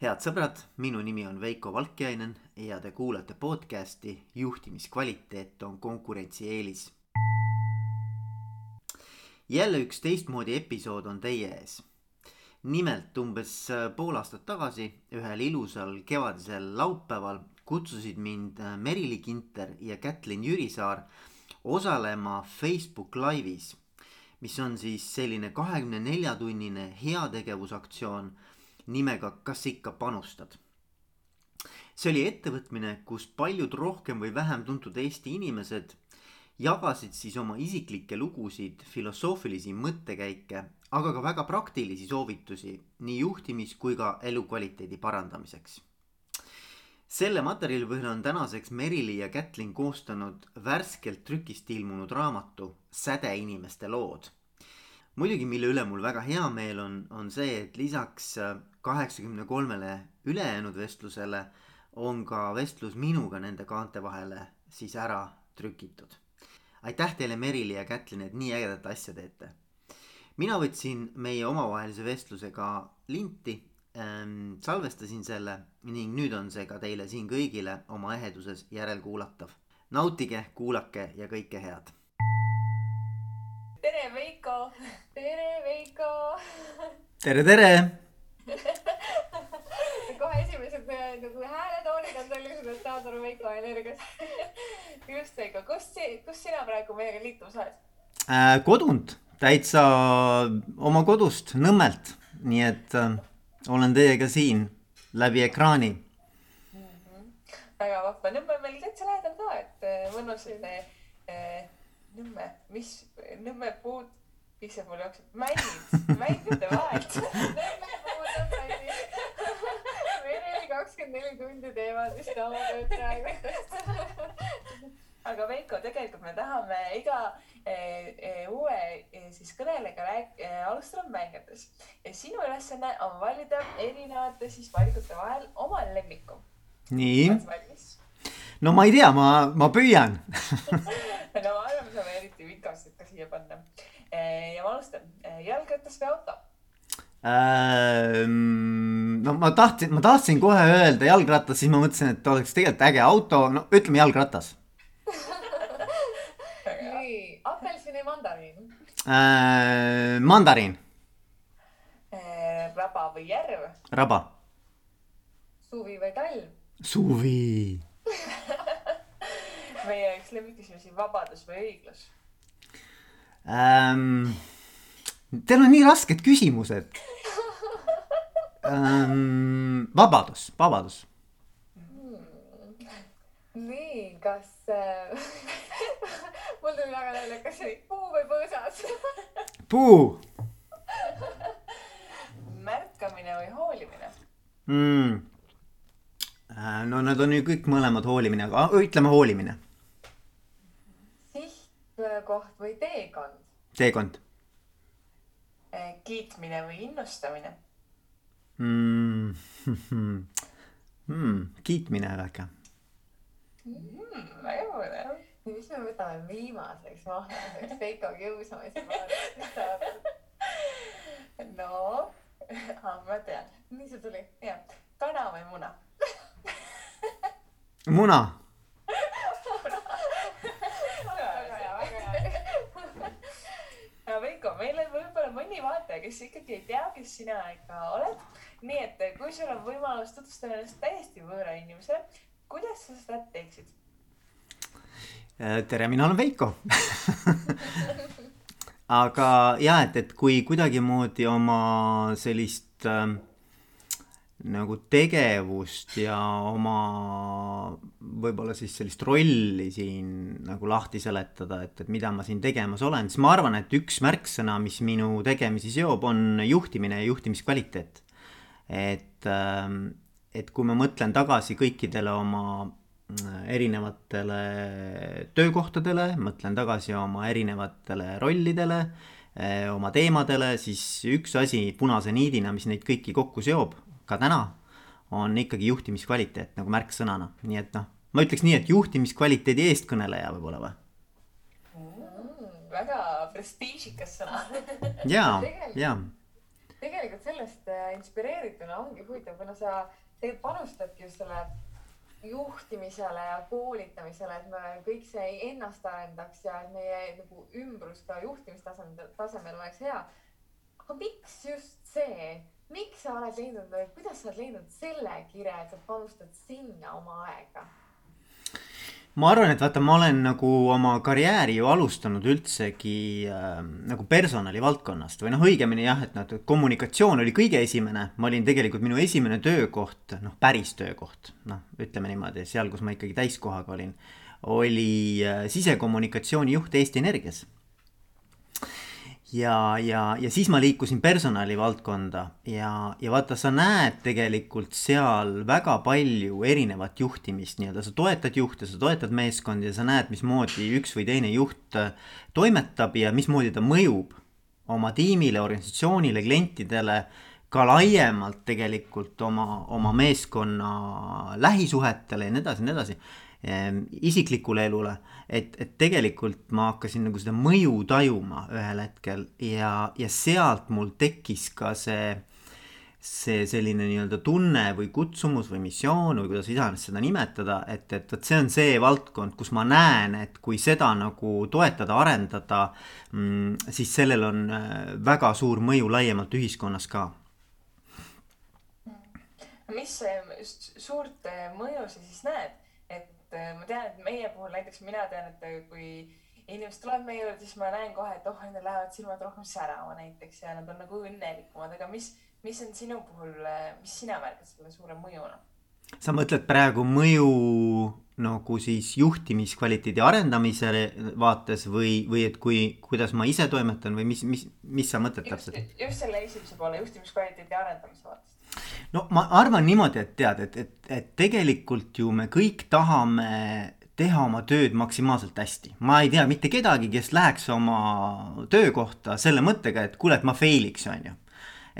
head sõbrad, minu nimi on Veiko Valkjainen ja te kuulate podcasti Juhtimiskvaliteet on konkurentsieelis. jälle üks teistmoodi episood on teie ees. nimelt umbes pool aastat tagasi, ühel ilusal kevadisel laupäeval kutsusid mind Merili Kinter ja Kätlin Jürisaar osalema Facebook Live'is, mis on siis selline kahekümne nelja tunnine heategevusaktsioon nimega Kas ikka panustad? see oli ettevõtmine, kus paljud rohkem või vähem tuntud Eesti inimesed jagasid siis oma isiklikke lugusid, filosoofilisi mõttekäike, aga ka väga praktilisi soovitusi nii juhtimis- kui ka elukvaliteedi parandamiseks. selle materjali põhjal on tänaseks Merili ja Kätlin koostanud värskelt trükist ilmunud raamatu Sädeinimeste lood muidugi, mille üle mul väga hea meel on, on see, et lisaks kaheksakümne kolmele ülejäänud vestlusele on ka vestlus minuga nende kaante vahele siis ära trükitud. aitäh teile, Merili ja Kätlin, et nii ägedat asja teete. mina võtsin meie omavahelise vestlusega linti ähm,, salvestasin selle ning nüüd on see ka teile siin kõigile oma eheduses järelkuulatav. nautige, kuulake ja kõike head. tere, Veiko. tere, Veiko. tere, tere nagu hääletoonid on sellised, et saad aru Veiko energiast. just Veiko, kust, kust sina praegu meiega liitumas oled äh,? kodunt, täitsa oma kodust, Nõmmelt, nii et äh, olen teiega siin läbi ekraani mm. -hmm. väga vahva, Nõmme on meil täitsa lähedal ka, et äh, mõnus selline äh, Nõmme, mis Nõmme puud, mis see mul jookseb, männid, männide vahet Nõmme puud on männid kakskümmend neli tundi teevad vist oma tööd praegu. aga Veiko, tegelikult me tahame iga e, e, uue e, siis kõnelega rääk- e,, alustada mängides ja sinu ülesanne on valida erinevate siis valikute vahel oma lemmiku. nii. no ma ei tea, ma, ma püüan no ma arvan, me saame eriti vikast ikka siia panna. ja ma alustan, jalgratas või auto no ma tahtsin, ma tahtsin kohe öelda jalgratas, siis ma mõtlesin, et oleks tegelikult äge auto, no ütleme jalgratas nii, apelsin või mandariin äh,? mandariin äh,. raba või järv? raba. suvi või talv? suvi meie üks lemmikküsimusi, vabadus või õiglus ähm,? Teil on nii rasked küsimused ähm,. vabadus, vabadus hmm.. nii, kas äh, mul tuli väga meelde, kas oli puu või põõsas puu märkamine või hoolimine mm.? no need on ju kõik mõlemad hoolimine, aga ütleme hoolimine. sihtkoht või teekond? teekond. Kiitmine või innustamine? Mm. mm, kiitmine äge mm,. väga põnev. mis me võtame viimaseks vahelduseks Veiko kiusamise no ah,, ma tean, nii see tuli, jah, kana või muna? Muna. Veiko, meil on võib-olla mõni vaataja, kes ikkagi ei tea, kes sina ikka oled. nii et kui sul on võimalus tutvustada ennast täiesti võõra inimesele, kuidas sa seda teeksid? Äh, tere, mina olen Veiko aga ja, et, et kui kuidagimoodi oma sellist äh, nagu tegevust ja oma võib-olla siis sellist rolli siin nagu lahti seletada, et, et mida ma siin tegemas olen, siis ma arvan, et üks märksõna, mis minu tegemisi seob, on juhtimine ja juhtimiskvaliteet. et, ähm, et kui ma mõtlen tagasi kõikidele oma äh, erinevatele töökohtadele, mõtlen tagasi oma erinevatele rollidele, äh, oma teemadele, siis üks asi punase niidina, mis neid kõiki kokku seob ka täna, on ikkagi juhtimiskvaliteet nagu märksõnana, nii et noh, ma ütleks nii, et juhtimiskvaliteedi eestkõneleja võib-olla või mm,? väga prestiižikas sõna ja, ja. tegelikult sellest äh, inspireerituna ongi huvitav, kuna sa tegelikult panustadki just selle juhtimisele ja koolitamisele, et me kõik see ennast arendaks ja et meie nagu ümbrus ka juhtimistasemel, tasemel oleks hea. aga miks just see, miks sa oled leidnud, kuidas sa oled leidnud selle kirja, et sa panustad sinna oma aega? ma arvan, et vaata, ma olen nagu oma karjääri ju alustanud üldsegi äh, nagu personali valdkonnast või noh, õigemini jah, et noh, kommunikatsioon oli kõige esimene, ma olin tegelikult minu esimene töökoht, noh, päris töökoht, noh, ütleme niimoodi, seal, kus ma ikkagi täiskohaga olin, oli äh, sisekommunikatsiooni juht Eesti Energias ja, ja, ja siis ma liikusin personalivaldkonda ja, ja vaata, sa näed tegelikult seal väga palju erinevat juhtimist, nii-öelda sa toetad juhte, sa toetad meeskondi ja sa näed, mismoodi üks või teine juht äh, toimetab ja mismoodi ta mõjub oma tiimile, organisatsioonile, klientidele, ka laiemalt tegelikult oma, oma meeskonna lähisuhetele ja nii edasi ja nii edasi isiklikule elule, et, et tegelikult ma hakkasin nagu seda mõju tajuma ühel hetkel ja, ja sealt mul tekkis ka see, see selline nii-öelda tunne või kutsumus või missioon või kuidas iganes seda nimetada, et, et vot see on see valdkond, kus ma näen, et kui seda nagu toetada, arendada, mm, siis sellel on äh, väga suur mõju laiemalt ühiskonnas ka. Mis suurt äh, mõju sa siis näed, et äh, ma tean, et meie puhul näiteks mina tean, et äh, kui inimesed tulevad meie juurde, siis ma näen kohe, et oh, nendel lähevad silmad rohkem särama näiteks ja nad on nagu õnnelikumad, aga mis, mis on sinu puhul, äh, mis sina märkad selle suure mõjuna? sa mõtled praegu mõju nagu siis juhtimiskvaliteedi arendamise vaates või, või et kui, kuidas ma ise toimetan või mis, mis, mis sa mõtled täpselt? just selle esimese poole juhtimiskvaliteedi arendamise vaates no ma arvan niimoodi, et tead, et, et, et tegelikult ju me kõik tahame teha oma tööd maksimaalselt hästi. ma ei tea mitte kedagi, kes läheks oma töökohta selle mõttega, et kuule, et ma fail'iks, on ju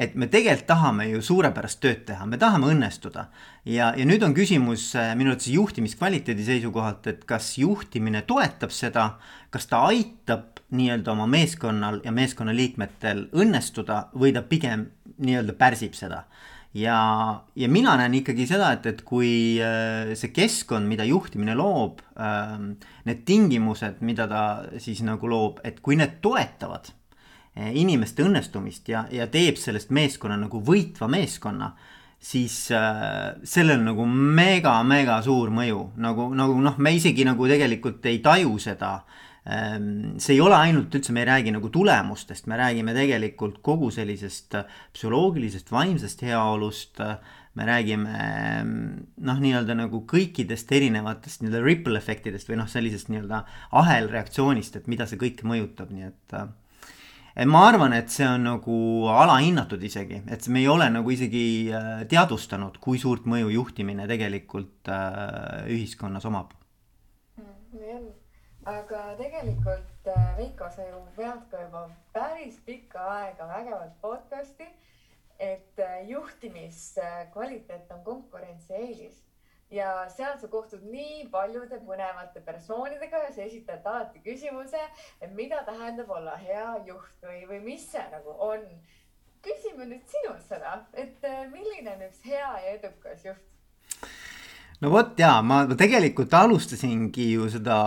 et me tegelikult tahame ju suurepärast tööd teha, me tahame õnnestuda. ja, ja nüüd on küsimus äh, minu arvates juhtimiskvaliteedi seisukohalt, et kas juhtimine toetab seda, kas ta aitab nii-öelda oma meeskonnal ja meeskonnaliikmetel õnnestuda või ta pigem nii-öelda pärsib seda ja, ja mina näen ikkagi seda, et, et kui äh, see keskkond, mida juhtimine loob, ähm, need tingimused, mida ta siis nagu loob, et kui need toetavad äh, inimeste õnnestumist ja, ja teeb sellest meeskonna nagu võitva meeskonna, siis äh, sellel nagu mega-mega suur mõju, nagu, nagu noh, me isegi nagu tegelikult ei taju seda see ei ole ainult üldse, me ei räägi nagu tulemustest, me räägime tegelikult kogu sellisest äh, psühholoogilisest, vaimsest heaolust. Äh, me räägime ehm, noh, nii-öelda nagu kõikidest erinevatest nii-öelda ripple efektidest või noh, sellisest nii-öelda ahelreaktsioonist, et mida see kõik mõjutab, nii et äh, ma arvan, et see on nagu alahinnatud isegi, et me ei ole nagu isegi teadvustanud, kui suurt mõju juhtimine tegelikult ühiskonnas omab mm,. Aga tegelikult äh, Veiko, sa ju vead ka juba päris pikka aega vägevat podcast'i, et äh, juhtimiskvaliteet on konkurentsieelis ja seal sa kohtud nii paljude põnevate persoonidega ja sa esitad alati küsimuse, et mida tähendab olla hea juht või, või mis see nagu on. küsime nüüd sinult seda, et äh, milline on üks hea ja edukas juht? No vot jaa, ma tegelikult alustasingi ju seda,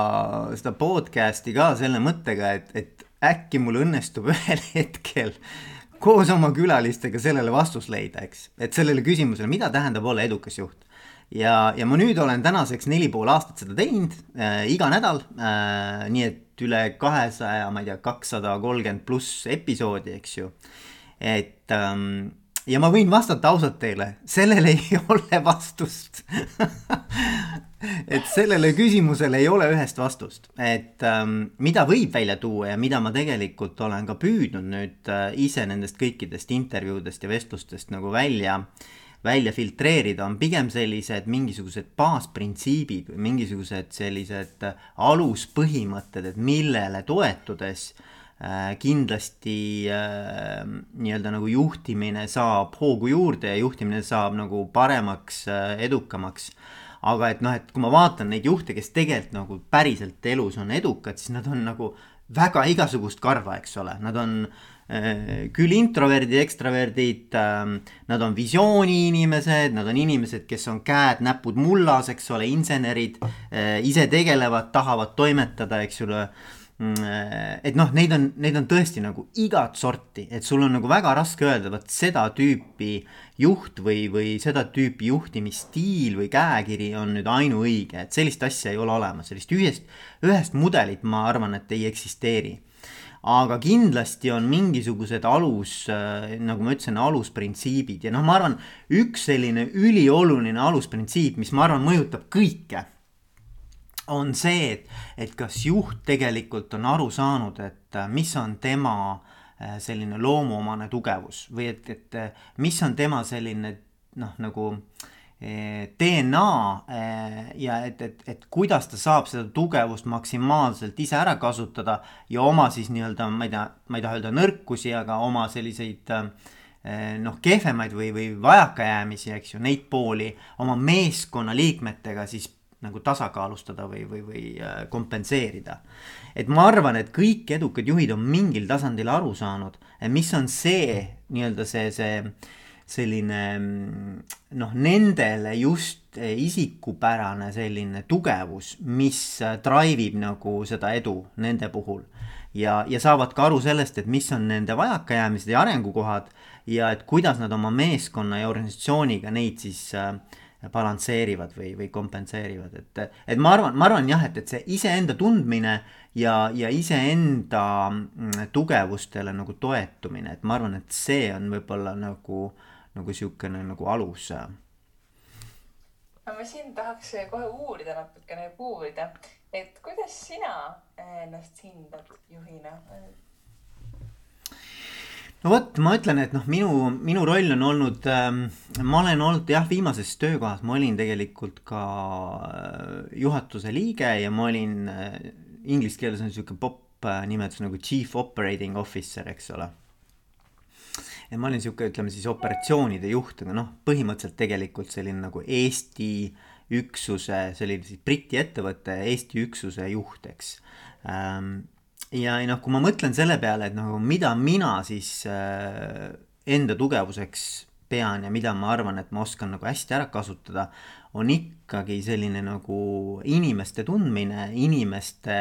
seda podcast'i ka selle mõttega, et, et äkki mul õnnestub ühel hetkel koos oma külalistega sellele vastus leida, eks. et sellele küsimusele, mida tähendab olla edukas juht. ja, ja ma nüüd olen tänaseks neli pool aastat seda teinud äh, iga nädal äh,. nii et üle kahesaja, ma ei tea, kakssada kolmkümmend pluss episoodi, eks ju. et ähm, ja ma võin vastata ausalt teile, sellele ei ole vastust. Et sellele küsimusele ei ole ühest vastust, et ähm, mida võib välja tuua ja mida ma tegelikult olen ka püüdnud nüüd äh, ise nendest kõikidest intervjuudest ja vestlustest nagu välja, välja filtreerida, on pigem sellised mingisugused baasprintsiibid või mingisugused sellised äh, aluspõhimõtted, et millele toetudes Äh, kindlasti äh, nii-öelda nagu juhtimine saab hoogu juurde ja juhtimine saab nagu paremaks, äh, edukamaks. aga et noh, et kui ma vaatan neid juhte, kes tegelikult nagu päriselt elus on edukad, siis nad on nagu väga igasugust karva, eks ole, nad on küll introverdid, ekstraverdid, nad on visiooniinimesed, nad on inimesed, kes on käed-näpud mullas, eks ole, insenerid, ise tegelevad, tahavad toimetada, eks ole et noh, neid on, neid on tõesti nagu igat sorti, et sul on nagu väga raske öelda, vot seda tüüpi juht või, või seda tüüpi juhtimisstiil või käekiri on nüüd ainuõige, et sellist asja ei ole olemas, sellist ühest, ühest mudelit, ma arvan, et ei eksisteeri. aga kindlasti on mingisugused alus, äh, nagu ma ütlesin, alusprintsiibid ja noh, ma arvan, üks selline ülioluline alusprintsiip, mis ma arvan, mõjutab kõike on see, et, et kas juht tegelikult on aru saanud, et äh, mis on tema äh, selline loomuomane tugevus või et, et äh, mis on tema selline noh, nagu DNA ja et, et, et kuidas ta saab seda tugevust maksimaalselt ise ära kasutada ja oma siis nii-öelda, ma ei tea, ma ei taha öelda nõrkusi, aga oma selliseid noh, kehvemaid või, või vajakajäämisi, eks ju, neid pooli oma meeskonna liikmetega siis nagu tasakaalustada või, või, või äh, kompenseerida. et ma arvan, et kõik edukad juhid on mingil tasandil aru saanud, mis on see nii-öelda see, see selline noh, nendele just isikupärane selline tugevus, mis äh, drive ib nagu seda edu nende puhul. ja, ja saavad ka aru sellest, et mis on nende vajakajäämised ja arengukohad ja et kuidas nad oma meeskonna ja organisatsiooniga neid siis äh, balansseerivad või, või kompenseerivad, et, et ma arvan, ma arvan jah, et, et see iseenda tundmine ja, ja iseenda mm, tugevustele nagu toetumine, et ma arvan, et see on võib-olla nagu, nagu sihukene nagu alus. ma siin tahaks kohe uurida natukene, puurida, et kuidas sina ennast hindad juhina? No vot, ma ütlen, et noh, minu, minu roll on olnud ähm,, ma olen olnud jah, viimases töökohas ma olin tegelikult ka äh, juhatuse liige ja ma olin äh,, inglise keeles on sihuke popp äh, nimetus nagu chief operating officer, eks ole. ja ma olin sihuke, ütleme siis operatsioonide juht, aga noh, põhimõtteliselt tegelikult selline nagu Eesti üksuse, selline siis Briti ettevõtte Eesti üksuse juht, eks ähm, ja noh, kui ma mõtlen selle peale, et nagu mida mina siis äh, enda tugevuseks pean ja mida ma arvan, et ma oskan nagu hästi ära kasutada, on ikkagi selline nagu inimeste tundmine, inimeste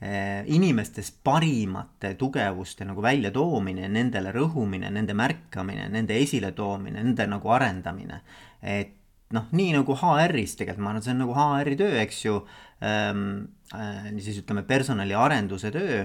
äh,, inimestes parimate tugevuste nagu väljatoomine, nendele rõhumine, nende märkamine, nende esiletoomine, nende nagu arendamine. et noh, nii nagu HR-is tegelikult ma arvan, see on nagu HR-i töö, eks ju ähm,. Äh, siis ütleme personaliarenduse töö,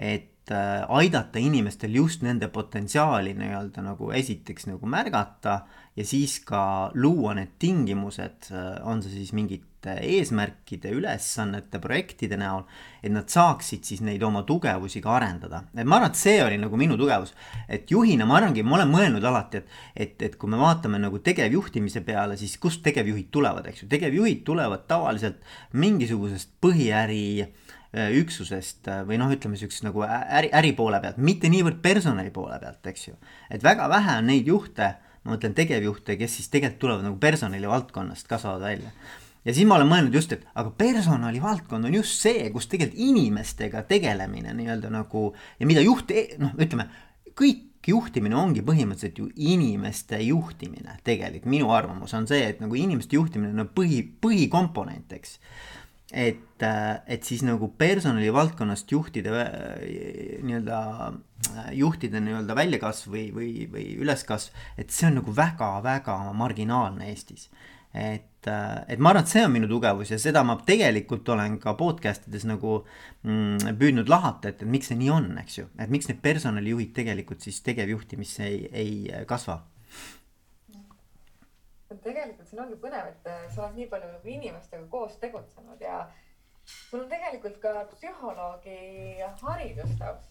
et äh, aidata inimestel just nende potentsiaali nii-öelda nagu esiteks nagu märgata ja siis ka luua need tingimused, äh, on see siis mingid eesmärkide, ülesannete, projektide näol, et nad saaksid siis neid oma tugevusi ka arendada. et ma arvan, et see oli nagu minu tugevus. et juhina ma arvangi, ma olen mõelnud alati, et, et, et kui me vaatame nagu tegevjuhtimise peale, siis kust tegevjuhid tulevad, eks ju, tegevjuhid tulevad tavaliselt mingisugusest põhiäri äh, üksusest äh, või noh, ütleme siuksest nagu äri, äri poole pealt, mitte niivõrd personali poole pealt, eks ju. et väga vähe on neid juhte, ma mõtlen tegevjuhte, kes siis tegelikult tulevad nagu personali valdkonnast, kasvavad välja ja siis ma olen mõelnud just, et aga personalivaldkond on just see, kus tegelikult inimestega tegelemine nii-öelda nagu ja mida juht, e-, noh, ütleme kõik juhtimine ongi põhimõtteliselt ju inimeste juhtimine tegelikult, minu arvamus on see, et nagu inimeste juhtimine on no põhi, põhikomponent, eks. et, et siis nagu personalivaldkonnast juhtida nii-öelda, juhtida nii-öelda väljakasv või, või, või üleskasv, et see on nagu väga-väga marginaalne Eestis et, äh, et ma arvan, et see on minu tugevus ja seda ma tegelikult olen ka podcast ides nagu mm, püüdnud lahata, et, et miks see nii on, eks ju, et miks need personalijuhid tegelikult siis tegevjuhtimisse ei, ei kasva. tegelikult siin ongi põnev, et äh, sa oled nii palju nagu inimestega koos tegutsenud ja sul on tegelikult ka psühholoogi haridustaust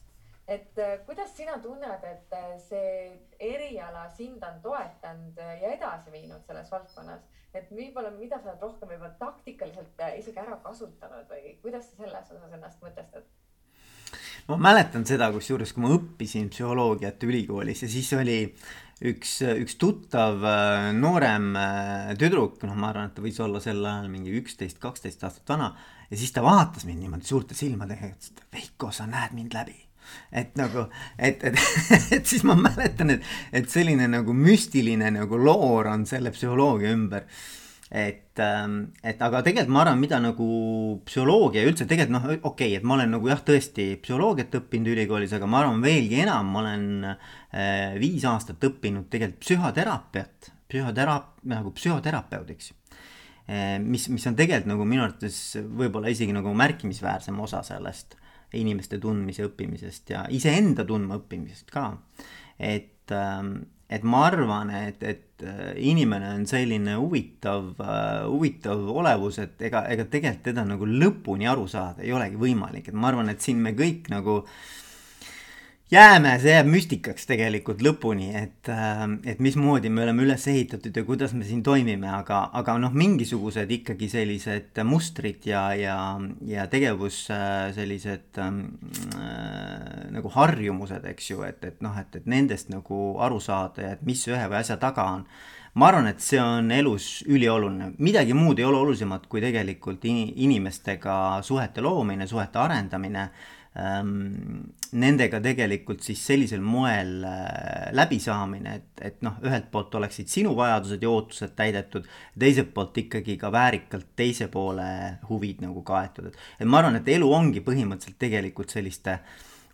et äh, kuidas sina tunned, et see eriala sind on toetanud ja edasi viinud selles valdkonnas? Et võib-olla, mida sa oled rohkem võib-olla taktikaliselt äh, isegi ära kasutanud või kuidas sa selles osas ennast mõtestad? ma mäletan seda, kusjuures kui ma õppisin psühholoogiat ülikoolis ja siis oli üks, üks tuttav äh, noorem äh, tüdruk, noh, ma arvan, et ta võis olla sel ajal mingi üksteist, kaksteist aastat vana. ja siis ta vaatas mind niimoodi suurte silmadega ja ütles, et Veiko, sa näed mind läbi et nagu, et, et, et siis ma mäletan, et, et selline nagu müstiline nagu loor on selle psühholoogia ümber et, ähm, et aga tegelikult ma arvan, mida nagu psühholoogia üldse tegelikult noh, okei okay,, et ma olen nagu jah, tõesti psühholoogiat õppinud ülikoolis, aga ma arvan veelgi enam, ma olen äh, viis aastat õppinud tegelikult psühhoteraapiat, psühhoteraap-, nagu psühhoterapeudiks äh,. mis, mis on tegelikult nagu minu arvates võib-olla isegi nagu märkimisväärsem osa sellest inimeste tundmise õppimisest ja iseenda tundma õppimisest ka. et ähm, et ma arvan, et, et äh, inimene on selline huvitav uh,, huvitav olevus, et ega, ega tegelikult teda nagu lõpuni aru saada ei olegi võimalik, et ma arvan, et siin me kõik nagu uh, jääme, see jääb müstikaks tegelikult lõpuni, et, äh, et mismoodi me oleme üles ehitatud ja kuidas me siin toimime, aga, aga noh, mingisugused ikkagi sellised mustrid ja, ja, ja tegevus äh, sellised äh, nagu harjumused, eks ju, et, et noh, et, et nendest nagu aru saada ja et mis ühe või asja taga on. Ma arvan, et see on elus ülioluline, midagi muud ei ole olulisemat kui tegelikult inimestega suhete loomine, suhete arendamine nendega tegelikult siis sellisel moel äh, läbisaamine, et, et noh, ühelt poolt oleksid sinu vajadused ja ootused täidetud, teiselt poolt ikkagi ka väärikalt teise poole huvid nagu kaetud, et. et ma arvan, et elu ongi põhimõtteliselt tegelikult selliste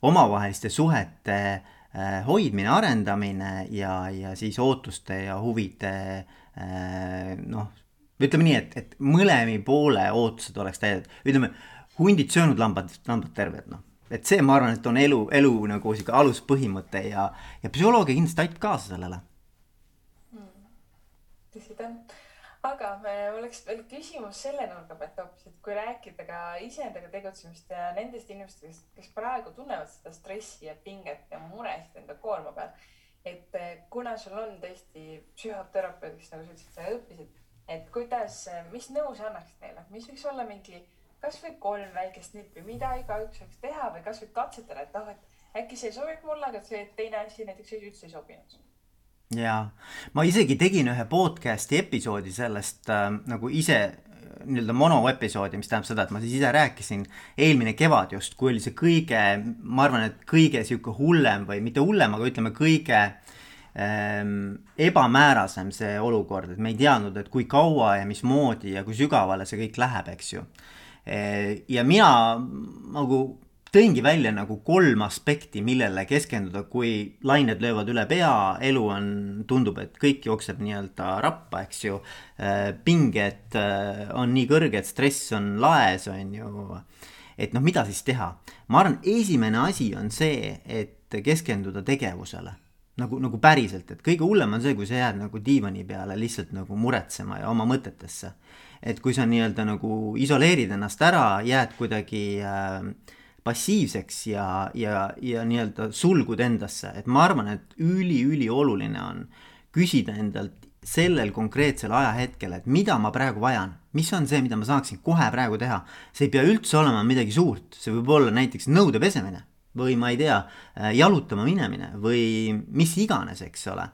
omavaheliste suhete äh, hoidmine, arendamine ja, ja siis ootuste ja huvide äh, noh, ütleme nii, et, et mõlemi poole ootused oleks täidetud, ütleme hundid söönud, lambad, lambad terved, noh et see, ma arvan, et on elu, elu nagu sihuke aluspõhimõte ja, ja psühholoogia kindlasti aitab kaasa sellele hmm.. tõsi ta on. aga oleks veel küsimus selle nurga pealt hoopis, et kui rääkida ka iseendaga tegutsemist ja nendest inimestest, kes praegu tunnevad seda stressi ja pinget ja muresid enda koorma peal. et eh, kuna sul on tõesti psühhoterapeudiks, nagu sa ütlesid, sa õppisid, et kuidas, mis nõu sa annaksid neile, mis võiks olla mingi kasvõi kolm väikest nippi, mida igaüks võiks teha või kasvõi katsetada, et noh, et äkki see sobib mulle, aga see teine asi näiteks üldse ei sobinud. ja ma isegi tegin ühe podcast'i episoodi sellest äh, nagu ise nii-öelda monoepisoodi, mis tähendab seda, et ma siis ise rääkisin eelmine kevad just, kui oli see kõige, ma arvan, et kõige sihuke hullem või mitte hullem, aga ütleme kõige ähm, ebamäärasem see olukord, et me ei teadnud, et kui kaua ja mismoodi ja kui sügavale see kõik läheb, eks ju ja mina nagu tõingi välja nagu kolm aspekti, millele keskenduda, kui lained löövad üle pea, elu on, tundub, et kõik jookseb nii-öelda rappa, eks ju. Eh, pinged eh, on nii kõrged, stress on laes, on ju. et noh, mida siis teha? ma arvan, esimene asi on see, et keskenduda tegevusele nagu, nagu päriselt, et kõige hullem on see, kui sa jääd nagu diivani peale lihtsalt nagu muretsema ja oma mõtetesse et kui sa nii-öelda nagu isoleerid ennast ära, jääd kuidagi äh, passiivseks ja, ja, ja nii-öelda sulgud endasse, et ma arvan, et üliülioluline on küsida endalt sellel konkreetsel ajahetkel, et mida ma praegu vajan, mis on see, mida ma saaksin kohe praegu teha. see ei pea üldse olema midagi suurt, see võib olla näiteks nõude pesemine või ma ei tea, äh, jalutama minemine või mis iganes, eks ole.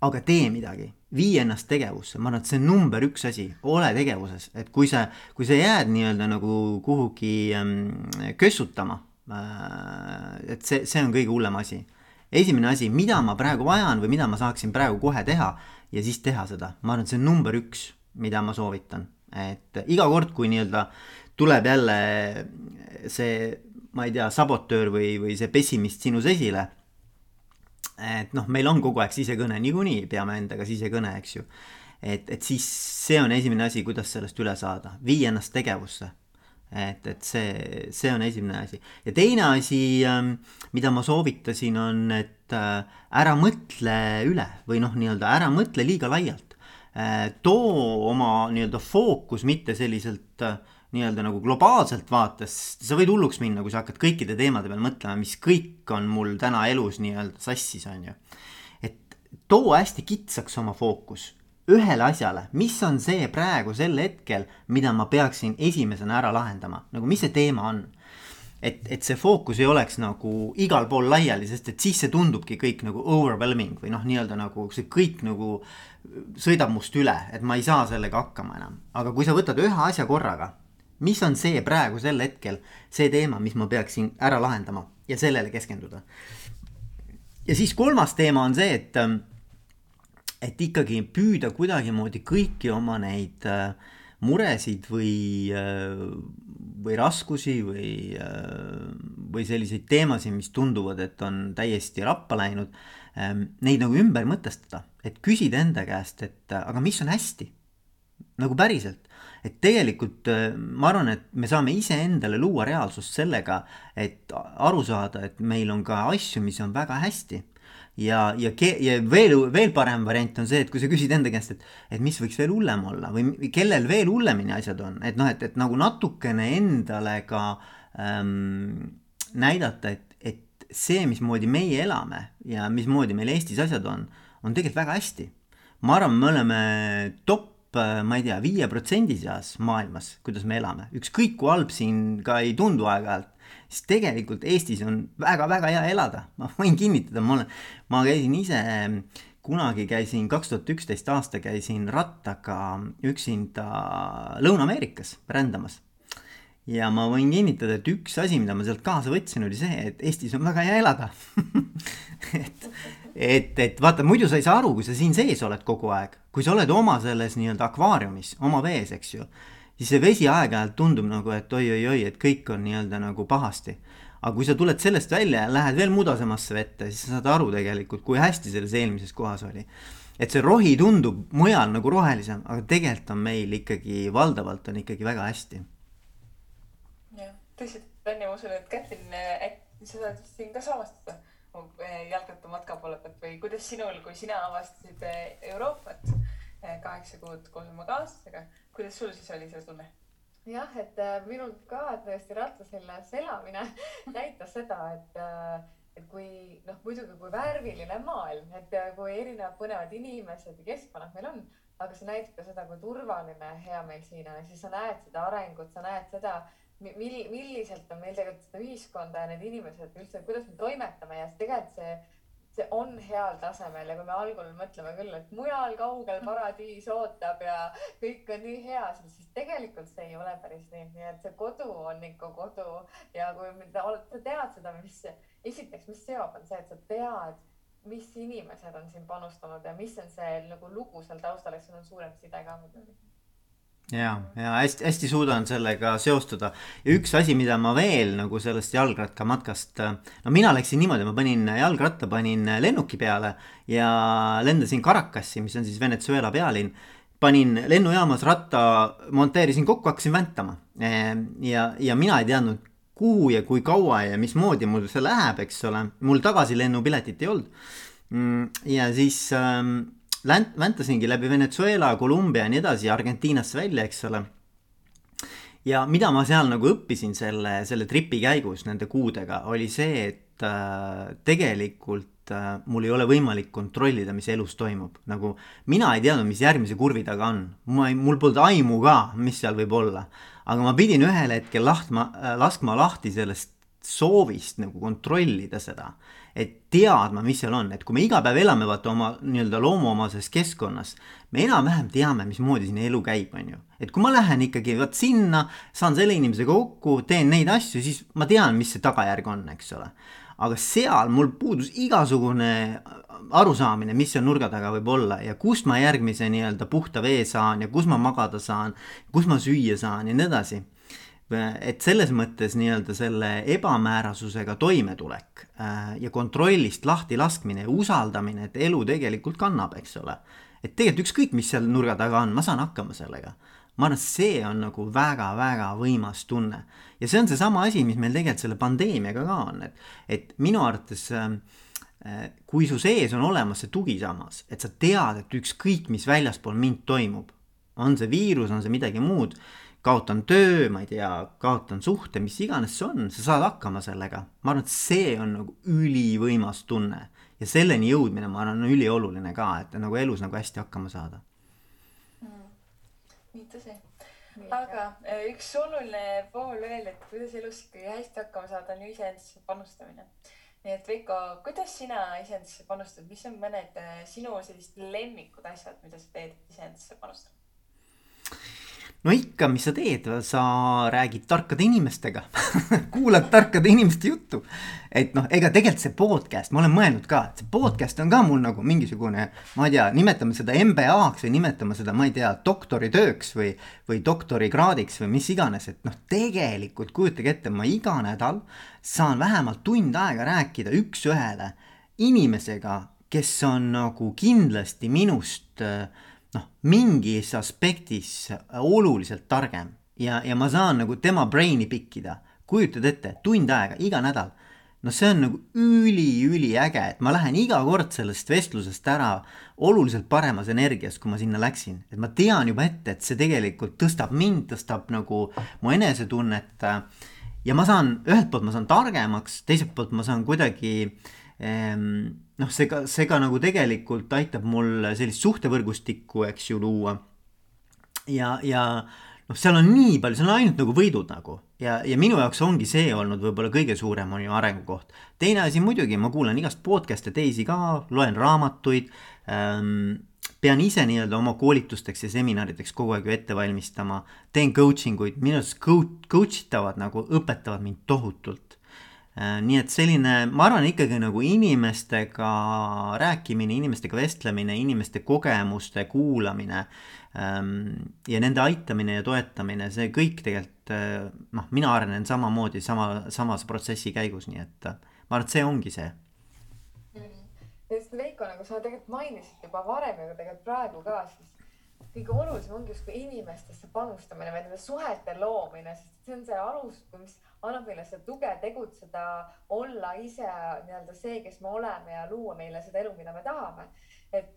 aga tee midagi vii ennast tegevusse, ma arvan, et see on number üks asi, ole tegevuses, et kui sa, kui sa jääd nii-öelda nagu kuhugi ähm, kössutama äh,. et see, see on kõige hullem asi. esimene asi, mida ma praegu vajan või mida ma saaksin praegu kohe teha ja siis teha seda, ma arvan, et see on number üks, mida ma soovitan, et iga kord, kui nii-öelda tuleb jälle see, ma ei tea, sabotöör või, või see pessimist sinus esile et noh, meil on kogu aeg sisekõne niikuinii, peame endaga sisekõne, eks ju. et, et siis see on esimene asi, kuidas sellest üle saada, vii ennast tegevusse. et, et see, see on esimene asi ja teine asi, ähm, mida ma soovitasin, on, et äh, ära mõtle üle või noh, nii-öelda ära mõtle liiga laialt. Äh, too oma nii-öelda fookus mitte selliselt äh, nii-öelda nagu globaalselt vaates, sa võid hulluks minna, kui sa hakkad kõikide teemade peale mõtlema, mis kõik on mul täna elus nii-öelda sassis, on ju. et too hästi kitsaks oma fookus ühele asjale, mis on see praegu sel hetkel, mida ma peaksin esimesena ära lahendama, nagu mis see teema on. et, et see fookus ei oleks nagu igal pool laiali, sest et siis see tundubki kõik nagu overwhelming või noh, nii-öelda nagu see kõik nagu sõidab must üle, et ma ei saa sellega hakkama enam. aga kui sa võtad ühe asja korraga mis on see praegu sel hetkel, see teema, mis ma peaksin ära lahendama ja sellele keskenduda. ja siis kolmas teema on see, et, et ikkagi püüda kuidagimoodi kõiki oma neid äh, muresid või, äh, või raskusi või, äh, või selliseid teemasid, mis tunduvad, et on täiesti rappa läinud, ähm, neid nagu ümber mõtestada, et küsida enda käest, et aga mis on hästi? Nagu päriselt, et tegelikult ma arvan, et me saame iseendale luua reaalsust sellega, et aru saada, et meil on ka asju, mis on väga hästi ja, ja, ja veel, veel parem variant on see, et kui sa küsid enda käest, et, et mis võiks veel hullem olla või kellel veel hullemini asjad on, et noh, et, et nagu natukene endale ka ähm, näidata, et, et see, mismoodi meie elame ja mismoodi meil Eestis asjad on, on tegelikult väga hästi. ma arvan, me oleme top ma ei tea, viie protsendi seas maailmas, kuidas me elame, ükskõik kui halb siin ka ei tundu aeg-ajalt, siis tegelikult Eestis on väga-väga hea elada, ma võin kinnitada, ma olen, ma käisin ise kunagi käisin, kaks tuhat üksteist aasta käisin rattaga üksinda Lõuna-Ameerikas rändamas. ja ma võin kinnitada, et üks asi, mida ma sealt kaasa võtsin, oli see, et Eestis on väga hea elada. Et, et, et vaata, muidu sa ei saa aru, kui sa siin sees oled kogu aeg, kui sa oled oma selles nii-öelda akvaariumis, oma vees, eks ju siis see vesi aeg-ajalt tundub nagu, et oi-oi-oi, et kõik on nii-öelda nagu pahasti. aga kui sa tuled sellest välja ja lähed veel mudasemasse vette, siis sa saad aru tegelikult, kui hästi selles eelmises kohas oli. et see rohi tundub mujal nagu rohelisem, aga tegelikult on meil ikkagi valdavalt on ikkagi väga hästi. jah, tõsi, Tanja, ma usun, et Kätlin, äkki sa saad siin ka samastada jalgrattamatka poole pealt või kuidas sinul, kui sina avastasid eh, Euroopat eh, kaheksa kuud oma kaaslasega kuidas sul siis oli see tunne? jah, et minul ka tõesti rattaseljas elamine näitas seda, et et kui noh, muidugi kui värviline maailm, et kui erinevad põnevad inimesed ja keskkonnad meil on, aga see näitab ka seda, kui turvaline ja hea meil siin on, siis sa näed seda arengut, sa näed seda, mil-, milliselt on meil tegelikult seda ühiskonda ja need inimesed üldse, kuidas me toimetame ja tegelikult see see on heal tasemel ja kui me algul mõtleme küll, et mujal kaugel paradiis ootab ja kõik on nii hea, siis tegelikult see ei ole päris nii, nii et see kodu on ikka kodu ja kui sa tead seda, mis esiteks, mis seob, on see, et sa tead, mis inimesed on siin panustanud ja mis on see nagu lugu seal taustal, eks sul on suurem side ka muidugi ja, ja hästi-hästi suudan sellega seostada ja üks asi, mida ma veel nagu sellest jalgrattamatkast, no mina läksin niimoodi, ma panin jalgratta, panin lennuki peale ja lendasin Caracasi, mis on siis Venezuela pealinn. panin lennujaamas ratta, monteerisin kokku, hakkasin väntama ja, ja mina ei teadnud, kuhu ja kui kaua ja mismoodi mul see läheb, eks ole, mul tagasilennupiletit ei olnud. Mm, ja siis ähm, länt-, väntasingi läbi Venezuela, Kolumbia ja nii edasi Argentiinasse välja, eks ole. ja mida ma seal nagu õppisin selle, selle tripi käigus nende kuudega, oli see, et äh, tegelikult äh, mul ei ole võimalik kontrollida, mis elus toimub. nagu mina ei teadnud, mis järgmise kurvi taga on. ma ei, mul polnud aimu ka, mis seal võib olla. aga ma pidin ühel hetkel lahtma äh,, laskma lahti sellest soovist nagu kontrollida seda et teadma, mis seal on, et kui me iga päev elame vaata oma nii-öelda loomuomases keskkonnas, me enam-vähem teame, mismoodi siin elu käib, on ju. et kui ma lähen ikkagi vot sinna, saan selle inimesega kokku, teen neid asju, siis ma tean, mis see tagajärg on, eks ole. aga seal mul puudus igasugune arusaamine, mis seal nurga taga võib olla ja kust ma järgmise nii-öelda puhta vee saan ja kus ma magada saan, kus ma süüa saan ja nii edasi et selles mõttes nii-öelda selle ebamäärasusega toimetulek äh, ja kontrollist lahti laskmine ja usaldamine, et elu tegelikult kannab, eks ole. et tegelikult ükskõik, mis seal nurga taga on, ma saan hakkama sellega. ma arvan, et see on nagu väga-väga võimas tunne ja see on seesama asi, mis meil tegelikult selle pandeemiaga ka on, et, et minu arvates äh, äh, kui su sees on olemas see tugisammas, et sa tead, et ükskõik, mis väljaspool mind toimub, on see viirus, on see midagi muud kaotan töö, ma ei tea, kaotan suhte, mis iganes see on, sa saad hakkama sellega. ma arvan, et see on nagu ülivõimas tunne ja selleni jõudmine, ma arvan, on ülioluline ka, et nagu elus nagu hästi hakkama saada mm.. nii tõsi. aga eh, üks oluline pool veel, et kuidas elus ikkagi hästi hakkama saada, on ju iseendasse panustamine. nii et Veiko, kuidas sina iseendasse panustad, mis on mõned eh, sinu sellised lemmikud asjad, mida sa teed iseendasse panustada? No ikka, mis sa teed, sa räägid tarkade inimestega. Kuulad tarkade inimeste juttu. et noh, ega tegelikult see podcast, ma olen mõelnud ka, et see podcast on ka mul nagu mingisugune, ma ei tea, nimetame seda MBA-ks või nimetame seda, ma ei tea, doktoritööks või, või doktorikraadiks või mis iganes, et noh, tegelikult kujutage ette, ma iga nädal saan vähemalt tund aega rääkida üks-ühele inimesega, kes on nagu kindlasti minust äh, noh, mingis aspektis oluliselt targem ja, ja ma saan nagu tema brain'i pikkida. kujutad ette, tund aega iga nädal. no see on nagu üli-üliäge, et ma lähen iga kord sellest vestlusest ära oluliselt paremas energias, kui ma sinna läksin. et ma tean juba ette, et see tegelikult tõstab mind, tõstab nagu mu enesetunnet. ja ma saan, ühelt poolt ma saan targemaks, teiselt poolt ma saan kuidagi ehm, noh, see ka, see ka nagu tegelikult aitab mul sellist suhtevõrgustikku, eks ju, luua. ja, ja noh, seal on nii palju, seal on ainult nagu võidud nagu ja, ja minu jaoks ongi see olnud võib-olla kõige suurem on ju arengukoht. teine asi muidugi, ma kuulan igast podcast'e teisi ka, loen raamatuid ähm,. pean ise nii-öelda oma koolitusteks ja seminarideks kogu aeg ju ette valmistama, teen coaching uid, minu arust coach, coach itavad nagu õpetavad mind tohutult nii et selline, ma arvan ikkagi nagu inimestega rääkimine, inimestega vestlemine, inimeste kogemuste kuulamine ähm, ja nende aitamine ja toetamine, see kõik tegelikult äh, noh, mina arenen samamoodi sama, samas protsessi käigus, nii et äh, ma arvan, et see ongi see. Sest Veiko, nagu sa tegelikult mainisid juba varem ja tegelikult praegu ka, siis kõige olulisem ongi justkui inimestesse panustamine või nende suhete loomine, sest see on see alus, mis annab meile seda tuge tegutseda, olla ise nii-öelda see, kes me oleme ja luua meile seda elu, mida me tahame. et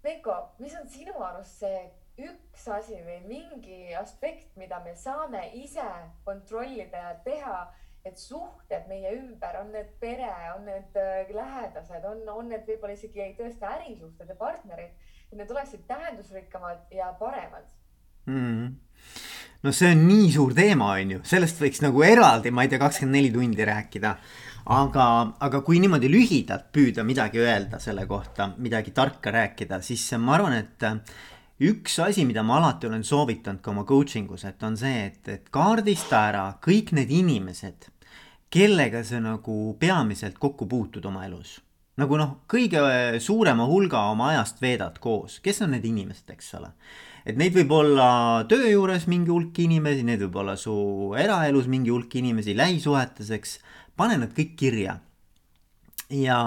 Veiko, mis on sinu arust see üks asi või mingi aspekt, mida me saame ise kontrollida ja teha, et suhted meie ümber, on need pere, on need äh, lähedased, on, on need võib-olla isegi tõesti ärisuhted ja partnerid et need oleksid tähendusrikkamad ja paremad. Mm.. no see on nii suur teema, on ju, sellest võiks nagu eraldi, ma ei tea, kakskümmend neli tundi rääkida. aga, aga kui niimoodi lühidalt püüda midagi öelda selle kohta, midagi tarka rääkida, siis ma arvan, et üks asi, mida ma alati olen soovitanud ka oma coaching us, et on see, et, et kaardista ära kõik need inimesed, kellega sa nagu peamiselt kokku puutud oma elus nagu noh, kõige suurema hulga oma ajast veedad koos, kes on need inimesed, eks ole. et neid võib olla töö juures mingi hulk inimesi, neid võib olla su eraelus mingi hulk inimesi, lähisuhetes, eks. pane nad kõik kirja. ja,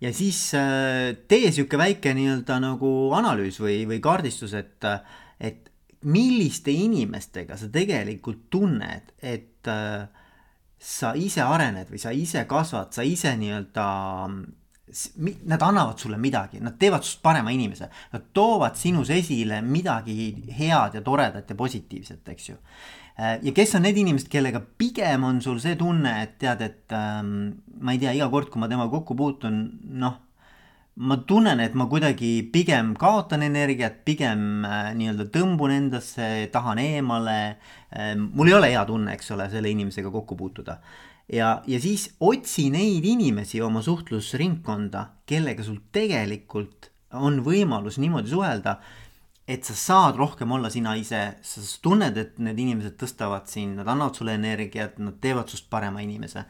ja siis äh, tee sihuke väike nii-öelda nagu analüüs või, või kaardistus, et, et milliste inimestega sa tegelikult tunned, et äh, sa ise arened või sa ise kasvad, sa ise nii-öelda nad annavad sulle midagi, nad teevad sinust parema inimese, nad toovad sinus esile midagi head ja toredat ja positiivset, eks ju. Äh, ja kes on need inimesed, kellega pigem on sul see tunne, et tead, et ähm, ma ei tea, iga kord, kui ma temaga kokku puutun, noh, ma tunnen, et ma kuidagi pigem kaotan energiat, pigem äh, nii-öelda tõmbun endasse, tahan eemale äh,. mul ei ole hea tunne, eks ole, selle inimesega kokku puutuda ja, ja siis otsi neid inimesi oma suhtlusringkonda, kellega sul tegelikult on võimalus niimoodi suhelda, et sa saad rohkem olla sina ise, sa tunned, et need inimesed tõstavad sind, nad annavad sulle energiat, nad teevad sinust parema inimese.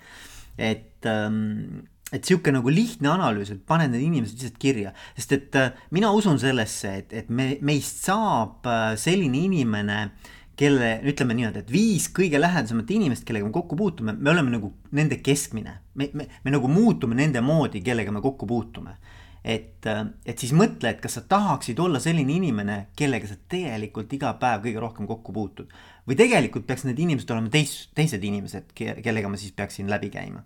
et ähm, et sihuke nagu lihtne analüüs, et pane need inimesed lihtsalt kirja, sest et äh, mina usun sellesse, et, et me, meist saab äh, selline inimene kelle, ütleme niimoodi, et viis kõige lähedasemat inimest, kellega me kokku puutume, me oleme nagu nende keskmine. me, me, me nagu muutume nende moodi, kellega me kokku puutume. et, et siis mõtle, et kas sa tahaksid olla selline inimene, kellega sa tegelikult iga päev kõige rohkem kokku puutud. või tegelikult peaks need inimesed olema teis-, teised inimesed, kellega ma siis peaksin läbi käima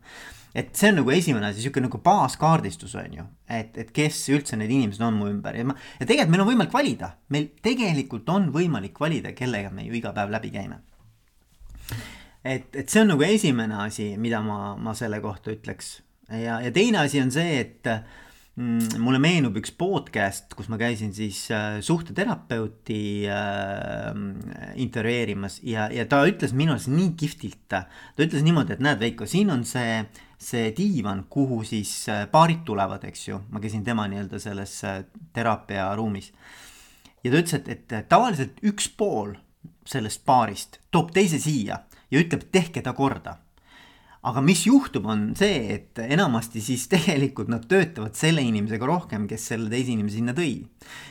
et see on nagu esimene asi, sihuke nagu baaskaardistus on ju, et, et kes üldse need inimesed on mu ümber. Ja ma, ja tegelikult meil on võimalik valida, meil tegelikult on võimalik valida, kellega me ju iga päev läbi käime. et, et see on nagu esimene asi, mida ma, ma selle kohta ütleks. Ja, ja teine asi on see, et mulle meenub üks podcast, kus ma käisin siis äh, suhteterapeuti äh, intervjueerimas ja, ja ta ütles minu arust nii kihvtilt, ta ütles niimoodi, et näed, Veiko, siin on see see diivan, kuhu siis äh, paarid tulevad, eks ju, ma käisin tema nii-öelda selles äh, teraapiaruumis. ja ta ütles, et, et tavaliselt üks pool sellest paarist, toob teise siia ja ütleb, tehke ta korda aga mis juhtub, on see, et enamasti siis tegelikult nad töötavad selle inimesega rohkem, kes selle teise inimese sinna tõi.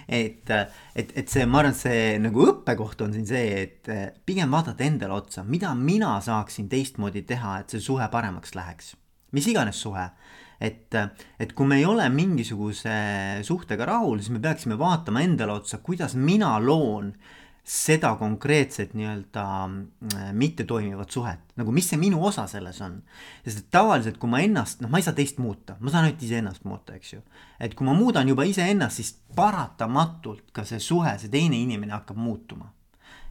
et, et, et see, ma arvan, et see nagu õppekoht on siin see, et pigem vaadata endale otsa, mida mina saaksin teistmoodi teha, et see suhe paremaks läheks. mis iganes suhe et, et kui me ei ole mingisuguse suhtega rahul, siis me peaksime vaatama endale otsa, kuidas mina loon seda konkreetset nii-öelda äh, mittetoimivat suhet, nagu mis see minu osa selles on. sest et tavaliselt, kui ma ennast, noh, ma ei saa teist muuta, ma saan ainult iseennast muuta, eks ju. et kui ma muudan juba iseennast, siis paratamatult ka see suhe, see teine inimene hakkab muutuma.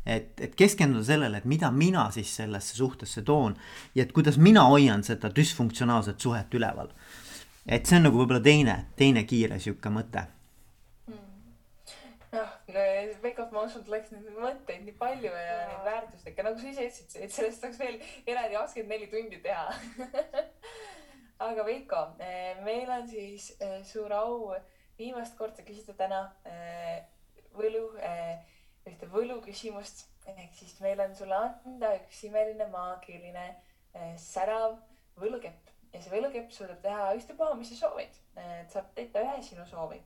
et, et keskenduda sellele, et mida mina siis sellesse suhtesse toon ja et kuidas mina hoian seda düsfunktsionaalset suhet üleval. et see on nagu võib-olla teine, teine kiire sihuke mõte Veiko, ma et läks neid mõtteid nii palju ja, neid väärtuslikke, nagu sa ise ütlesid, et sellest saaks veel eraldi kakskümmend neli tundi teha. Aga Veiko, eh, meil on siis eh, suur au viimast korda küsida täna eh, võlu, ühte võluküsimust. ehk siis meil on sulle anda üks imeline maagiline särav võlukepp. Ja see võlukepp suudab teha ükspuha, mis sa soovid. saab täita ühe sinu soovi.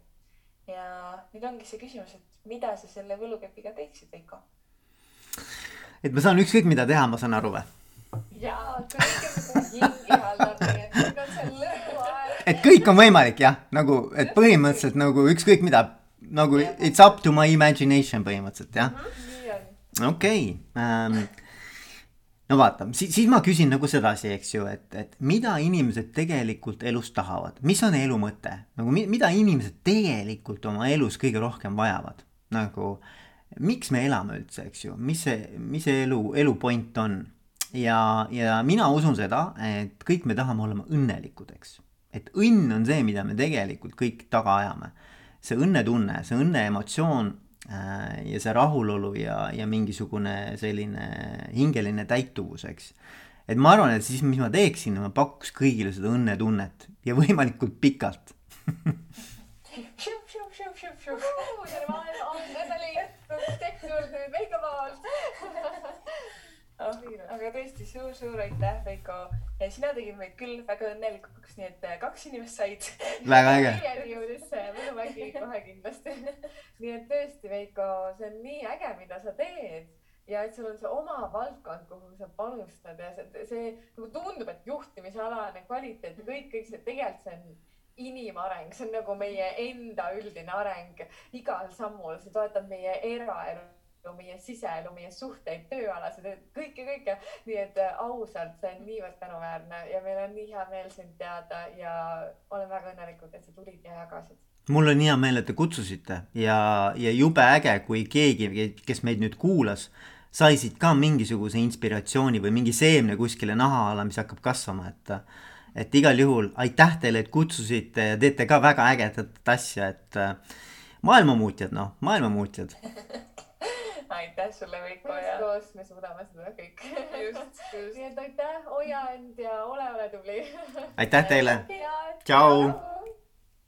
Ja nüüd ongi see küsimus, et mida sa selle võlukepiga teeksid, Veiko? et ma saan ükskõik mida teha, ma saan aru või? jaa, kõike mida hingi haldab, nii et nüüd on see lõpuaeg. et kõik on võimalik jah, nagu, et põhimõtteliselt nagu ükskõik mida, nagu it's up to my imagination põhimõtteliselt jah. Mhm, okei ähm, no vaata, siis, siis ma küsin nagu sedasi, eks ju, et, et mida inimesed tegelikult elus tahavad, mis on elu mõte, nagu mi, mida inimesed tegelikult oma elus kõige rohkem vajavad, nagu miks me elame üldse, eks ju, mis see, mis see elu, elu point on ja, ja mina usun seda, et kõik me tahame olema õnnelikud, eks. et õnn on see, mida me tegelikult kõik taga ajame. see õnnetunne, see õnneemotsioon Äh, ja see rahulolu ja, ja mingisugune selline hingeline täituvus, eks. et ma arvan, et siis, mis ma teeksin, ma pakuks kõigile seda õnnetunnet ja võimalikult pikalt tere maailm, on Nedeli, tehtud Veiko poolt aga tõesti suur-suur aitäh, Veiko. sina tegid meid küll väga õnnelikuks, nii et äh, kaks inimest said. väga äge. meieni jõudis see mõnuvägi kohe kindlasti. nii et tõesti, Veiko, see on nii äge, mida sa teed ja et sul on see oma valdkond, kuhu sa panustad ja see, see nagu tundub, et juhtimisalane kvaliteet ja kõik, kõik see tegelikult see on inimareng, see on nagu meie enda üldine areng igal sammul, see toetab meie eraelu meie siseelu, meie suhteid, tööalasid, kõike, kõike. nii et äh, ausalt, see on niivõrd tänuväärne ja meil on nii hea meel sind teada ja olen väga õnnelikud, et sa tulid ja jagasid mul on hea meel, et te kutsusite ja, ja jube äge, kui keegi, kes meid nüüd kuulas, sai siit ka mingisuguse inspiratsiooni või mingi seemne kuskile naha alla, mis hakkab kasvama, et et igal juhul aitäh teile, et kutsusite ja teete ka väga ägedat asja, et äh, maailmamuutjad, noh, maailmamuutjad aitäh sulle, Veiko ja. koos me suudame seda kõik. just, just. nii et aitäh, hoia end ja ole, ole tubli. aitäh teile. tšau.